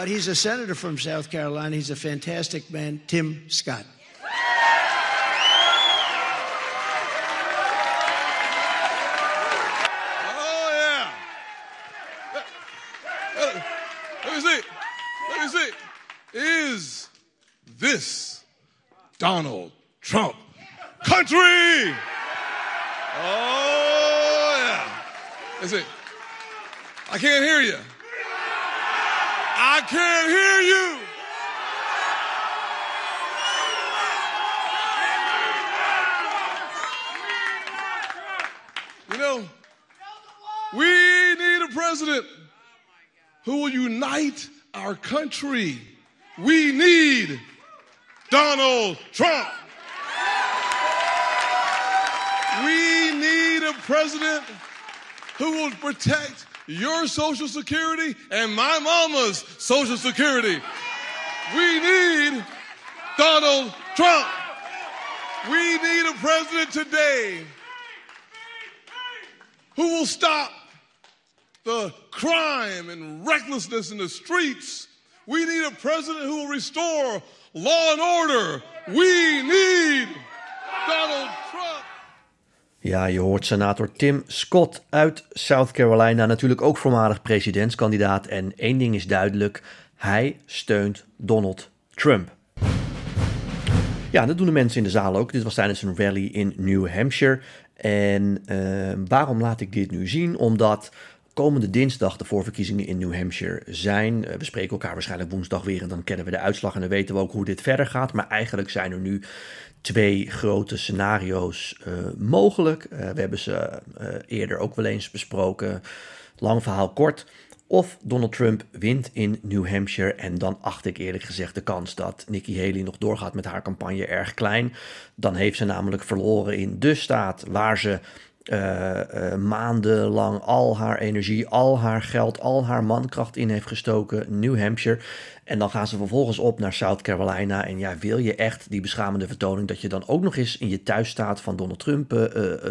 but he's a senator from South Carolina. He's a fantastic man, Tim Scott. Oh, yeah. Let, let me see. Let me see. Is this Donald Trump country? Oh, yeah. Let's see. I can't hear you. I can't hear you. You know, we need a president who will unite our country. We need Donald Trump. We need a president who will protect your Social Security and my mama's Social Security. We need Donald Trump. We need a president today who will stop the crime and recklessness in the streets. We need a president who will restore law and order. We need Donald Trump. Ja, je hoort senator Tim Scott uit South Carolina, natuurlijk ook voormalig presidentskandidaat. En één ding is duidelijk: hij steunt Donald Trump. Ja, dat doen de mensen in de zaal ook. Dit was tijdens een rally in New Hampshire. En uh, waarom laat ik dit nu zien? Omdat komende dinsdag de voorverkiezingen in New Hampshire zijn. Uh, we spreken elkaar waarschijnlijk woensdag weer en dan kennen we de uitslag en dan weten we ook hoe dit verder gaat. Maar eigenlijk zijn er nu twee grote scenario's uh, mogelijk. we hebben ze eerder ook wel eens besproken. Lang verhaal kort. Of Donald Trump wint in New Hampshire. En dan acht ik eerlijk gezegd de kans dat Nikki Haley nog doorgaat met haar campagne erg klein. Dan heeft ze namelijk verloren in de staat waar ze uh, uh, maandenlang al haar energie, al haar geld, al haar mankracht in heeft gestoken. New Hampshire. En dan gaan ze vervolgens op naar South Carolina. En ja, wil je echt die beschamende vertoning dat je dan ook nog eens in je thuisstaat van Donald Trump uh,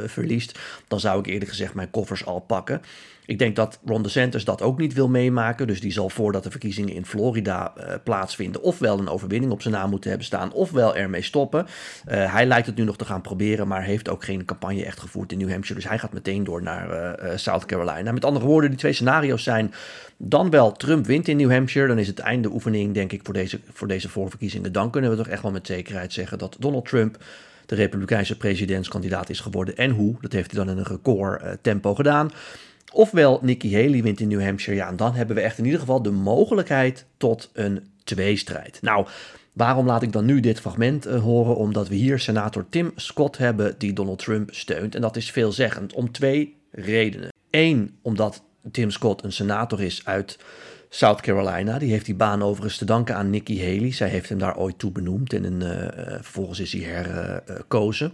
verliest, dan zou ik eerlijk gezegd mijn koffers al pakken. Ik denk dat Ron DeSantis dat ook niet wil meemaken. Dus die zal voordat de verkiezingen in Florida plaatsvinden... ofwel een overwinning op zijn naam moeten hebben staan... ofwel ermee stoppen. Hij lijkt het nu nog te gaan proberen... maar heeft ook geen campagne echt gevoerd in New Hampshire. Dus hij gaat meteen door naar South Carolina. Met andere woorden, die twee scenario's zijn... dan wel Trump wint in New Hampshire. Dan is het einde oefening, denk ik, voor deze, voor deze voorverkiezingen. Dan kunnen we toch echt wel met zekerheid zeggen... dat Donald Trump de Republikeinse presidentskandidaat is geworden. En hoe, dat heeft hij dan in een record tempo gedaan... Ofwel Nikki Haley wint in New Hampshire. Ja, en dan hebben we echt in ieder geval de mogelijkheid tot een tweestrijd. Nou, waarom laat ik dan nu dit fragment uh, horen? Omdat we hier senator Tim Scott hebben die Donald Trump steunt. En dat is veelzeggend om twee redenen. Eén, omdat Tim Scott een senator is uit South Carolina. Die heeft die baan overigens te danken aan Nikki Haley. Zij heeft hem daar ooit toe benoemd en een, uh, vervolgens is hij herkozen.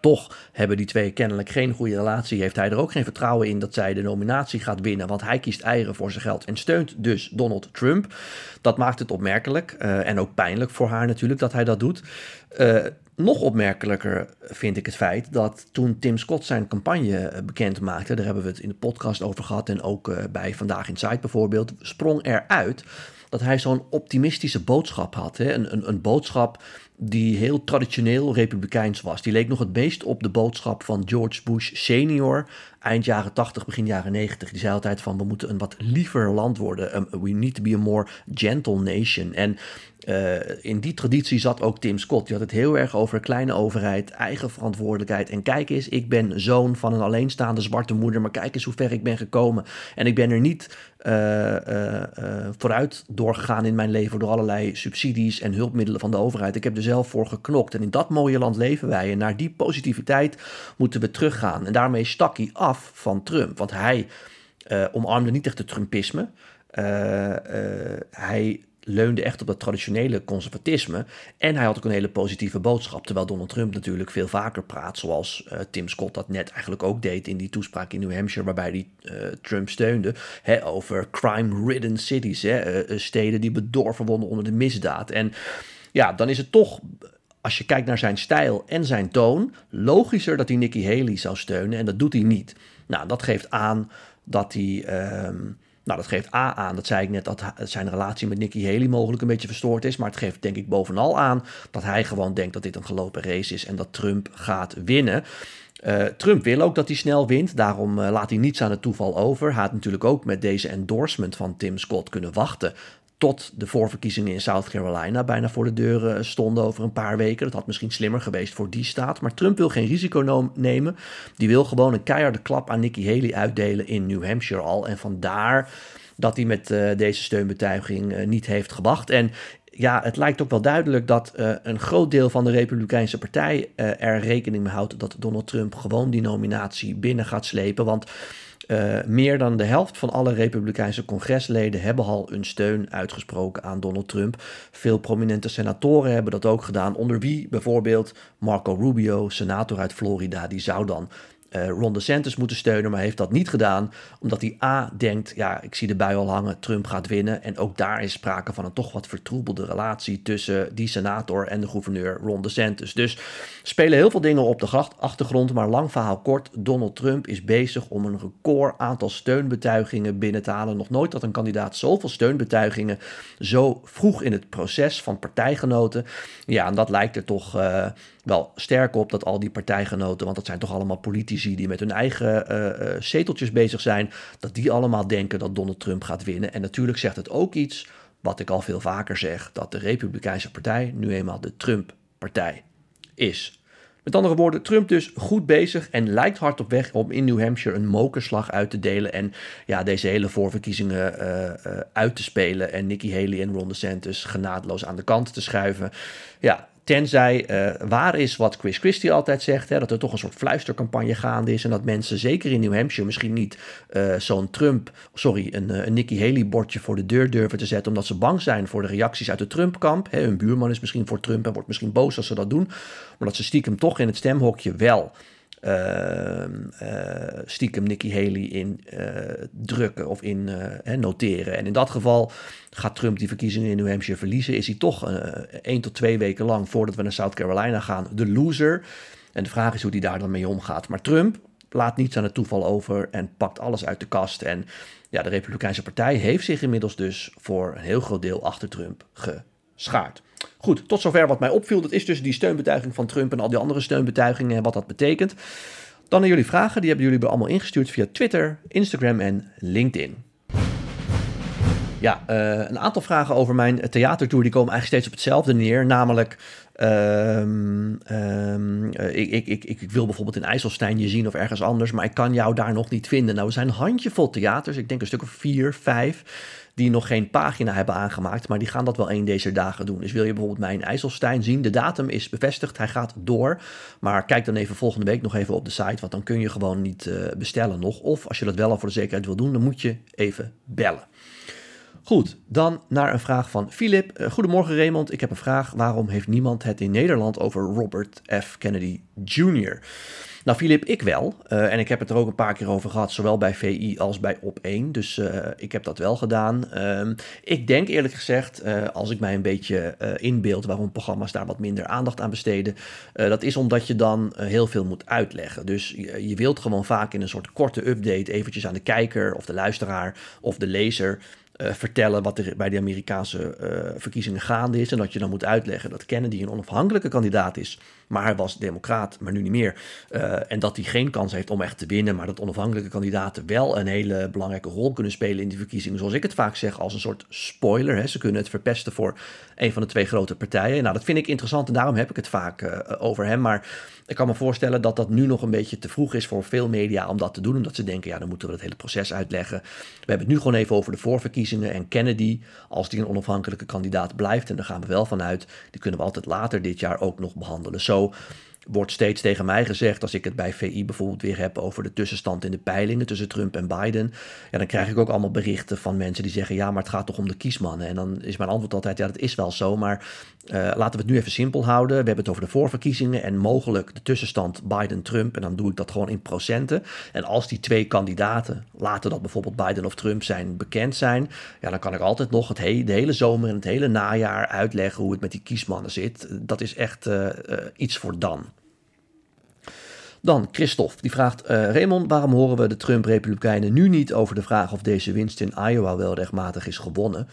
Toch hebben die twee kennelijk geen goede relatie. Heeft hij er ook geen vertrouwen in dat zij de nominatie gaat winnen. Want hij kiest eieren voor zijn geld en steunt dus Donald Trump. Dat maakt het opmerkelijk uh, en ook pijnlijk voor haar natuurlijk dat hij dat doet. Uh, nog opmerkelijker vind ik het feit dat toen Tim Scott zijn campagne bekend maakte, daar hebben we het in de podcast over gehad en ook uh, bij Vandaag in Site bijvoorbeeld, sprong eruit dat hij zo'n optimistische boodschap had. Hè? Een, een, een boodschap die heel traditioneel republikeins was. Die leek nog het meest op de boodschap van George Bush senior, eind jaren 80, begin jaren 90. Die zei altijd van we moeten een wat liever land worden. We need to be a more gentle nation. En uh, in die traditie zat ook Tim Scott. Die had het heel erg over kleine overheid, eigen verantwoordelijkheid. En kijk eens, ik ben zoon van een alleenstaande zwarte moeder, maar kijk eens hoe ver ik ben gekomen. En ik ben er niet vooruit doorgegaan in mijn leven door allerlei subsidies en hulpmiddelen van de overheid. Ik heb er zelf voor geknokt. En in dat mooie land leven wij. En naar die positiviteit moeten we teruggaan. En daarmee stak hij af van Trump. Want hij omarmde niet echt het Trumpisme. hij leunde echt op dat traditionele conservatisme. En hij had ook een hele positieve boodschap. Terwijl Donald Trump natuurlijk veel vaker praat, zoals uh, Tim Scott dat net eigenlijk ook deed in die toespraak in New Hampshire, waarbij hij uh, Trump steunde. Hè, over crime-ridden cities, uh, steden die bedorven worden onder de misdaad. En ja, dan is het toch. Als je kijkt naar zijn stijl en zijn toon, logischer dat hij Nikki Haley zou steunen. En dat doet hij niet. Nou, dat geeft aan dat hij. Uh, Nou, dat geeft A aan, dat zei ik net, dat zijn relatie met Nikki Haley mogelijk een beetje verstoord is. Maar het geeft denk ik bovenal aan dat hij gewoon denkt dat dit een gelopen race is en dat Trump gaat winnen. Uh, Trump wil ook dat hij snel wint, daarom uh, laat hij niets aan het toeval over. Hij had natuurlijk ook met deze endorsement van Tim Scott kunnen wachten tot de voorverkiezingen in South Carolina bijna voor de deuren stonden over een paar weken. Dat had misschien slimmer geweest voor die staat. Maar Trump wil geen risico nemen. Die wil gewoon een keiharde klap aan Nikki Haley uitdelen in New Hampshire al. En vandaar dat hij met uh, deze steunbetuiging uh, niet heeft gewacht. En ja, het lijkt ook wel duidelijk dat een groot deel van de Republikeinse Partij er rekening mee houdt dat Donald Trump gewoon die nominatie binnen gaat slepen. Want uh, meer dan de helft van alle Republikeinse congresleden hebben al hun steun uitgesproken aan Donald Trump. Veel prominente senatoren hebben dat ook gedaan, onder wie bijvoorbeeld Marco Rubio, senator uit Florida. Die zou dan uh, Ron DeSantis moeten steunen, maar heeft dat niet gedaan. Omdat hij A denkt, ja, ik zie de bui al hangen, Trump gaat winnen. En ook daar is sprake van een toch wat vertroebelde relatie tussen die senator en de gouverneur Ron DeSantis. Dus spelen heel veel dingen op de achtergrond, maar lang verhaal kort. Donald Trump is bezig om een record aantal steunbetuigingen binnen te halen. Nog nooit had een kandidaat zoveel steunbetuigingen zo vroeg in het proces van partijgenoten. Ja, en dat lijkt er toch... Uh, wel sterk op dat al die partijgenoten, want dat zijn toch allemaal politici die met hun eigen uh, uh, zeteltjes bezig zijn, dat die allemaal denken dat Donald Trump gaat winnen. En natuurlijk zegt het ook iets, wat ik al veel vaker zeg, dat de Republikeinse Partij nu eenmaal de Trump-partij is. Met andere woorden, Trump dus goed bezig en lijkt hard op weg om in New Hampshire een mokerslag uit te delen. En ja, deze hele voorverkiezingen uh, uit te spelen. En Nikki Haley en Ron DeSantis genadeloos aan de kant te schuiven. Ja, Tenzij uh, waar is wat Chris Christie altijd zegt, hè, dat er toch een soort fluistercampagne gaande is. En dat mensen, zeker in New Hampshire, misschien niet uh, zo'n Trump, sorry, een, een Nikki Haley bordje voor de deur durven te zetten. Omdat ze bang zijn voor de reacties uit de Trump-kamp. Hun buurman is misschien voor Trump en wordt misschien boos als ze dat doen. Maar dat ze stiekem toch in het stemhokje wel stiekem Nikki Haley in uh, drukken of in noteren. En in dat geval gaat Trump die verkiezingen in New Hampshire verliezen. Is hij toch één tot twee weken lang voordat we naar South Carolina gaan de loser. En de vraag is hoe hij daar dan mee omgaat. Maar Trump laat niets aan het toeval over en pakt alles uit de kast. En ja, de Republikeinse Partij heeft zich inmiddels dus voor een heel groot deel achter Trump geschaard. Goed, tot zover wat mij opviel. Dat is dus die steunbetuiging van Trump en al die andere steunbetuigingen en wat dat betekent. Dan naar jullie vragen. Die hebben jullie allemaal ingestuurd via Twitter, Instagram en LinkedIn. Ja, uh, een aantal vragen over mijn theatertour die komen eigenlijk steeds op hetzelfde neer. Namelijk, um, um, ik, ik, ik, ik wil bijvoorbeeld in IJsselstein je zien of ergens anders, maar ik kan jou daar nog niet vinden. Nou, er zijn een handjevol theaters, ik denk een stuk of vier, vijf, die nog geen pagina hebben aangemaakt, maar die gaan dat wel een deze dagen doen. Dus wil je bijvoorbeeld mij in IJsselstein zien, de datum is bevestigd, hij gaat door. Maar kijk dan even volgende week nog even op de site, want dan kun je gewoon niet uh, bestellen nog. Of als je dat wel al voor de zekerheid wil doen, dan moet je even bellen. Goed, dan naar een vraag van Philip. Uh, goedemorgen Raymond, ik heb een vraag. Waarom heeft niemand het in Nederland over Robert F. Kennedy Jr.? Nou, Filip, ik wel. Uh, en ik heb het er ook een paar keer over gehad, zowel bij VI als bij Op1. Dus uh, ik heb dat wel gedaan. Uh, ik denk eerlijk gezegd, als ik mij een beetje inbeeld waarom programma's daar wat minder aandacht aan besteden, dat is omdat je dan heel veel moet uitleggen. Dus je, je wilt gewoon vaak in een soort korte update eventjes aan de kijker of de luisteraar of de lezer uh, vertellen wat er bij de Amerikaanse uh, verkiezingen gaande is. En dat je dan moet uitleggen dat Kennedy een onafhankelijke kandidaat is. Maar hij was democraat, maar nu niet meer. Uh, en dat hij geen kans heeft om echt te winnen. Maar dat onafhankelijke kandidaten wel een hele belangrijke rol kunnen spelen in die verkiezingen. Zoals ik het vaak zeg, als een soort spoiler. Hè. Ze kunnen het verpesten voor een van de twee grote partijen. Nou, dat vind ik interessant en daarom heb ik het vaak over hem. Maar ik kan me voorstellen dat dat nu nog een beetje te vroeg is voor veel media om dat te doen. Omdat ze denken, ja, dan moeten we het hele proces uitleggen. We hebben het nu gewoon even over de voorverkiezingen. En Kennedy, als die een onafhankelijke kandidaat blijft, en daar gaan we wel vanuit, die kunnen we altijd later dit jaar ook nog behandelen. Zo wordt steeds tegen mij gezegd, als ik het bij VI bijvoorbeeld weer heb over de tussenstand in de peilingen tussen Trump en Biden, ja, dan krijg ik ook allemaal berichten van mensen die zeggen, ja, maar het gaat toch om de kiesmannen. En dan is mijn antwoord altijd, ja, dat is wel zo, maar uh, laten we het nu even simpel houden. We hebben het over de voorverkiezingen en mogelijk de tussenstand Biden-Trump. En dan doe ik dat gewoon in procenten. En als die twee kandidaten, laten dat bijvoorbeeld Biden of Trump zijn, bekend zijn, ja, dan kan ik altijd nog het he de hele zomer en het hele najaar uitleggen hoe het met die kiesmannen zit. Dat is echt uh, uh, iets voor dan. Dan Christophe, die vraagt: uh, Raymond, waarom horen we de Trump-Republikeinen nu niet over de vraag of deze winst in Iowa wel rechtmatig is gewonnen?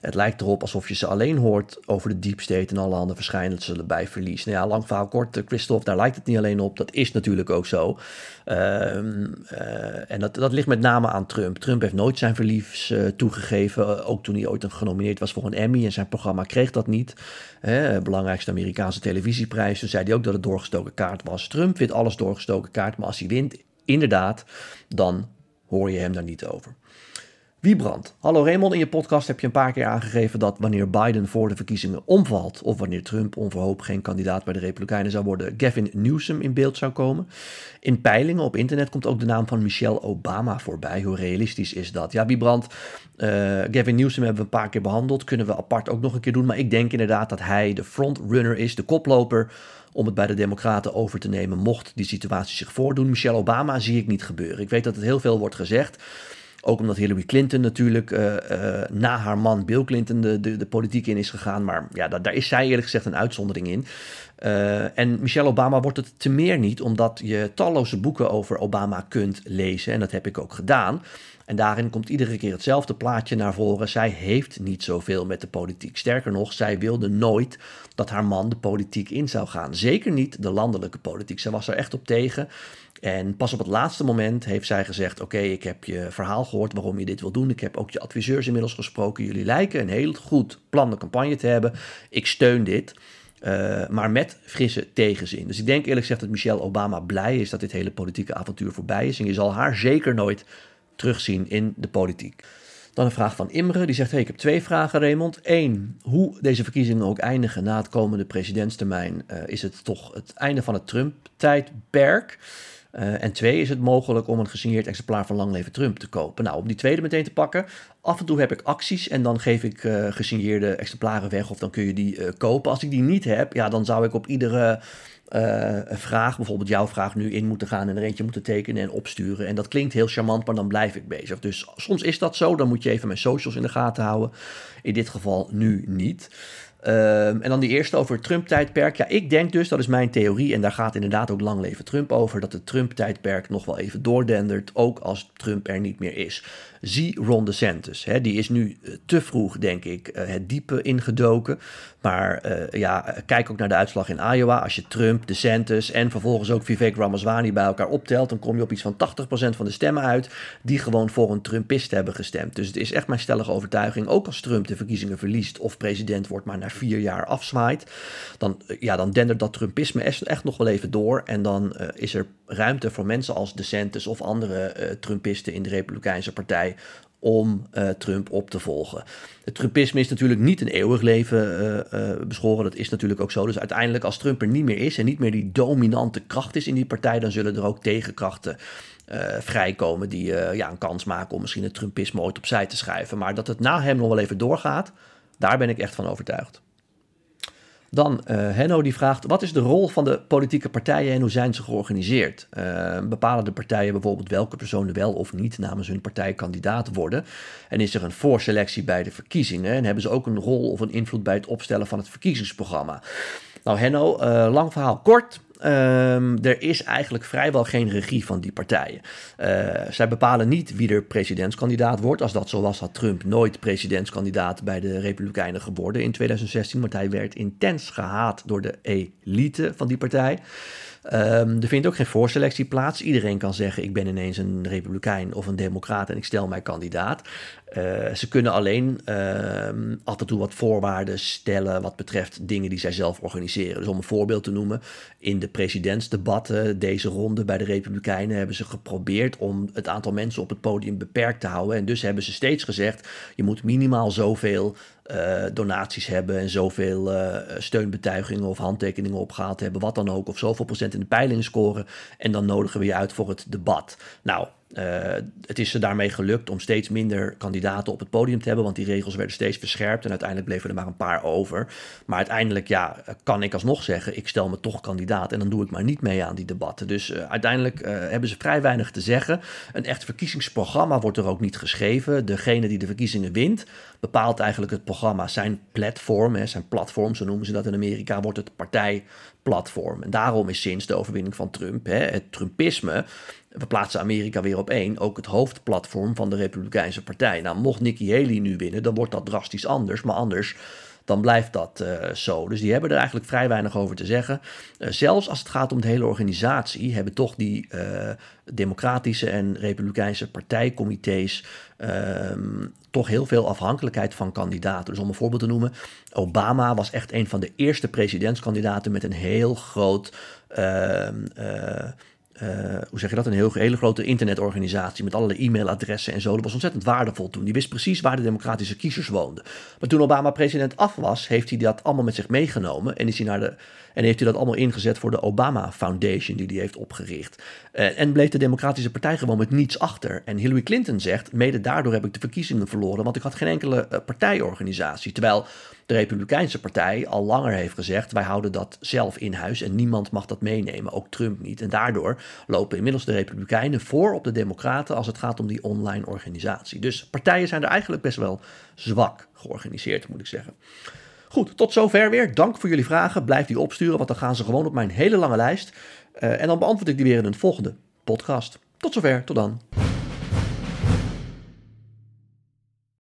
Het lijkt erop alsof je ze alleen hoort over de deep state en alle andere verschijnselen bij verlies. Nou ja, lang verhaal kort, eh, Christophe, daar lijkt het niet alleen op. Dat is natuurlijk ook zo. Ehm, eh, en dat, dat ligt met name aan Trump. Trump heeft nooit zijn verlies uh, toegegeven. Ook toen hij ooit genomineerd was voor een Emmy en zijn programma kreeg dat niet. Hè, belangrijkste Amerikaanse televisieprijs. Toen zei hij ook dat het doorgestoken kaart was. Trump vindt alles doorgestoken kaart, maar als hij wint, inderdaad, dan hoor je hem daar niet over. Wiebrand. Hallo Raymond, in je podcast heb je een paar keer aangegeven dat wanneer Biden voor de verkiezingen omvalt of wanneer Trump onverhoopt geen kandidaat bij de Republikeinen zou worden, Gavin Newsom in beeld zou komen. In peilingen op internet komt ook de naam van Michelle Obama voorbij. Hoe realistisch is dat? Ja, Wiebrand, uh, Gavin Newsom hebben we een paar keer behandeld, kunnen we apart ook nog een keer doen, maar ik denk inderdaad dat hij de frontrunner is, de koploper om het bij de Democraten over te nemen, mocht die situatie zich voordoen. Michelle Obama zie ik niet gebeuren. Ik weet dat het heel veel wordt gezegd. Ook omdat Hillary Clinton natuurlijk uh, uh, na haar man Bill Clinton de, de, politiek in is gegaan. Maar ja, daar is zij eerlijk gezegd een uitzondering in. Uh, en Michelle Obama wordt het te meer niet, omdat je talloze boeken over Obama kunt lezen. En dat heb ik ook gedaan. En daarin komt iedere keer hetzelfde plaatje naar voren. Zij heeft niet zoveel met de politiek. Sterker nog, zij wilde nooit dat haar man de politiek in zou gaan. Zeker niet de landelijke politiek. Zij was er echt op tegen. En pas op het laatste moment heeft zij gezegd: Oké, ik heb je verhaal gehoord waarom je dit wil doen. Ik heb ook je adviseurs inmiddels gesproken. Jullie lijken een heel goed plan de campagne te hebben. Ik steun dit. Uh, maar met frisse tegenzin. Dus ik denk eerlijk gezegd dat Michelle Obama blij is dat dit hele politieke avontuur voorbij is. En je zal haar zeker nooit terugzien in de politiek. Dan een vraag van Imre, die zegt: hey, Ik heb twee vragen, Raymond. Eén, hoe deze verkiezingen ook eindigen na het komende presidentstermijn, uh, is het toch het einde van het Trump-tijdperk? Uh, en twee, is het mogelijk om een gesigneerd exemplaar van Lang Leven Trump te kopen? Nou, om die tweede meteen te pakken. Af en toe heb ik acties en dan geef ik uh, gesigneerde exemplaren weg of dan kun je die uh, kopen. Als ik die niet heb, ja, dan zou ik op iedere vraag, bijvoorbeeld jouw vraag, nu in moeten gaan en er eentje moeten tekenen en opsturen. En dat klinkt heel charmant, maar dan blijf ik bezig. Dus soms is dat zo, dan moet je even mijn socials in de gaten houden. In dit geval nu niet. Um, en dan die eerste over het Trump-tijdperk. Ja, ik denk dus, dat is mijn theorie, en daar gaat inderdaad ook lang leven Trump over, dat het Trump-tijdperk nog wel even doordendert, ook als Trump er niet meer is. Zie Ron DeSantis. Hè, die is nu eh, te vroeg, denk ik, uh, het diepe ingedoken. Maar uh, ja, kijk ook naar de uitslag in Iowa. Als je Trump, DeSantis en vervolgens ook Vivek Ramaswamy bij elkaar optelt, dan kom je op iets van 80% van de stemmen uit die gewoon voor een Trumpist hebben gestemd. Dus het is echt mijn stellige overtuiging, ook als Trump de verkiezingen verliest of president wordt, maar vier jaar afzwaait, dan, ja, dan dendert dat Trumpisme echt nog wel even door. En dan is er ruimte voor mensen als DeSantis of andere Trumpisten in de Republikeinse Partij om Trump op te volgen. Het Trumpisme is natuurlijk niet een eeuwig leven beschoren. Dat is natuurlijk ook zo. Dus uiteindelijk, als Trump er niet meer is en niet meer die dominante kracht is in die partij, dan zullen er ook tegenkrachten vrijkomen die ja, een kans maken om misschien het Trumpisme ooit opzij te schuiven. Maar dat het na hem nog wel even doorgaat, daar ben ik echt van overtuigd. Dan uh, Henno die vraagt, wat is de rol van de politieke partijen en hoe zijn ze georganiseerd? Uh, bepalen de partijen bijvoorbeeld welke personen wel of niet namens hun partij kandidaat worden? En is er een voorselectie bij de verkiezingen? En hebben ze ook een rol of een invloed bij het opstellen van het verkiezingsprogramma? Nou Henno, uh, lang verhaal kort. Um, er is eigenlijk vrijwel geen regie van die partijen. Uh, zij bepalen niet wie er presidentskandidaat wordt. Als dat zo was, had Trump nooit presidentskandidaat bij de Republikeinen geworden in 2016. Want hij werd intens gehaat door de elite van die partij. Um, er vindt ook geen voorselectie plaats. Iedereen kan zeggen: ik ben ineens een republikein of een democraat en ik stel mij kandidaat. Uh, ze kunnen alleen uh, af en toe wat voorwaarden stellen wat betreft dingen die zij zelf organiseren. Dus om een voorbeeld te noemen, in de presidentsdebatten deze ronde bij de Republikeinen hebben ze geprobeerd om het aantal mensen op het podium beperkt te houden. En dus hebben ze steeds gezegd: je moet minimaal zoveel uh, donaties hebben en zoveel uh, steunbetuigingen of handtekeningen opgehaald hebben, wat dan ook, of zoveel procent in de peilingen scoren. En dan nodigen we je uit voor het debat. Nou, het is ze daarmee gelukt om steeds minder kandidaten op het podium te hebben, want die regels werden steeds verscherpt en uiteindelijk bleven er maar een paar over. Maar uiteindelijk, ja, kan ik alsnog zeggen, ik stel me toch kandidaat en dan doe ik maar niet mee aan die debatten. Dus uh, uiteindelijk uh, hebben ze vrij weinig te zeggen. Een echt verkiezingsprogramma wordt er ook niet geschreven. Degene die de verkiezingen wint, bepaalt eigenlijk het programma. Zijn platform, hè, zijn platform, zo noemen ze dat in Amerika, wordt het partijplatform. En daarom is sinds de overwinning van Trump, hè, het Trumpisme, we plaatsen Amerika weer op één, ook het hoofdplatform van de Republikeinse Partij. Nou, mocht Nikki Haley nu winnen, dan wordt dat drastisch anders. Maar anders dan blijft dat uh, zo. Dus die hebben er eigenlijk vrij weinig over te zeggen. Uh, zelfs als het gaat om de hele organisatie, hebben toch die uh, democratische en republikeinse partijcomité's ehm, toch heel veel afhankelijkheid van kandidaten. Dus om een voorbeeld te noemen, Obama was echt een van de eerste presidentskandidaten met een heel groot ehm, uh, hoe zeg je dat, een hele grote internetorganisatie met allerlei e-mailadressen en zo. Dat was ontzettend waardevol toen. Die wist precies waar de democratische kiezers woonden. Maar toen Obama president af was, heeft hij dat allemaal met zich meegenomen en is hij naar de en heeft hij dat allemaal ingezet voor de Obama Foundation die hij heeft opgericht. Uh, en bleef de Democratische Partij gewoon met niets achter. En Hillary Clinton zegt, mede daardoor heb ik de verkiezingen verloren, want ik had geen enkele uh, partijorganisatie. Terwijl de Republikeinse Partij al langer heeft gezegd, wij houden dat zelf in huis en niemand mag dat meenemen, ook Trump niet. En daardoor lopen inmiddels de Republikeinen voor op de Democraten als het gaat om die online organisatie. Dus partijen zijn er eigenlijk best wel zwak georganiseerd, moet ik zeggen. Goed, tot zover weer. Dank voor jullie vragen. Blijf die opsturen, want dan gaan ze gewoon op mijn hele lange lijst. Uh, en dan beantwoord ik die weer in een volgende podcast. Tot zover, tot dan.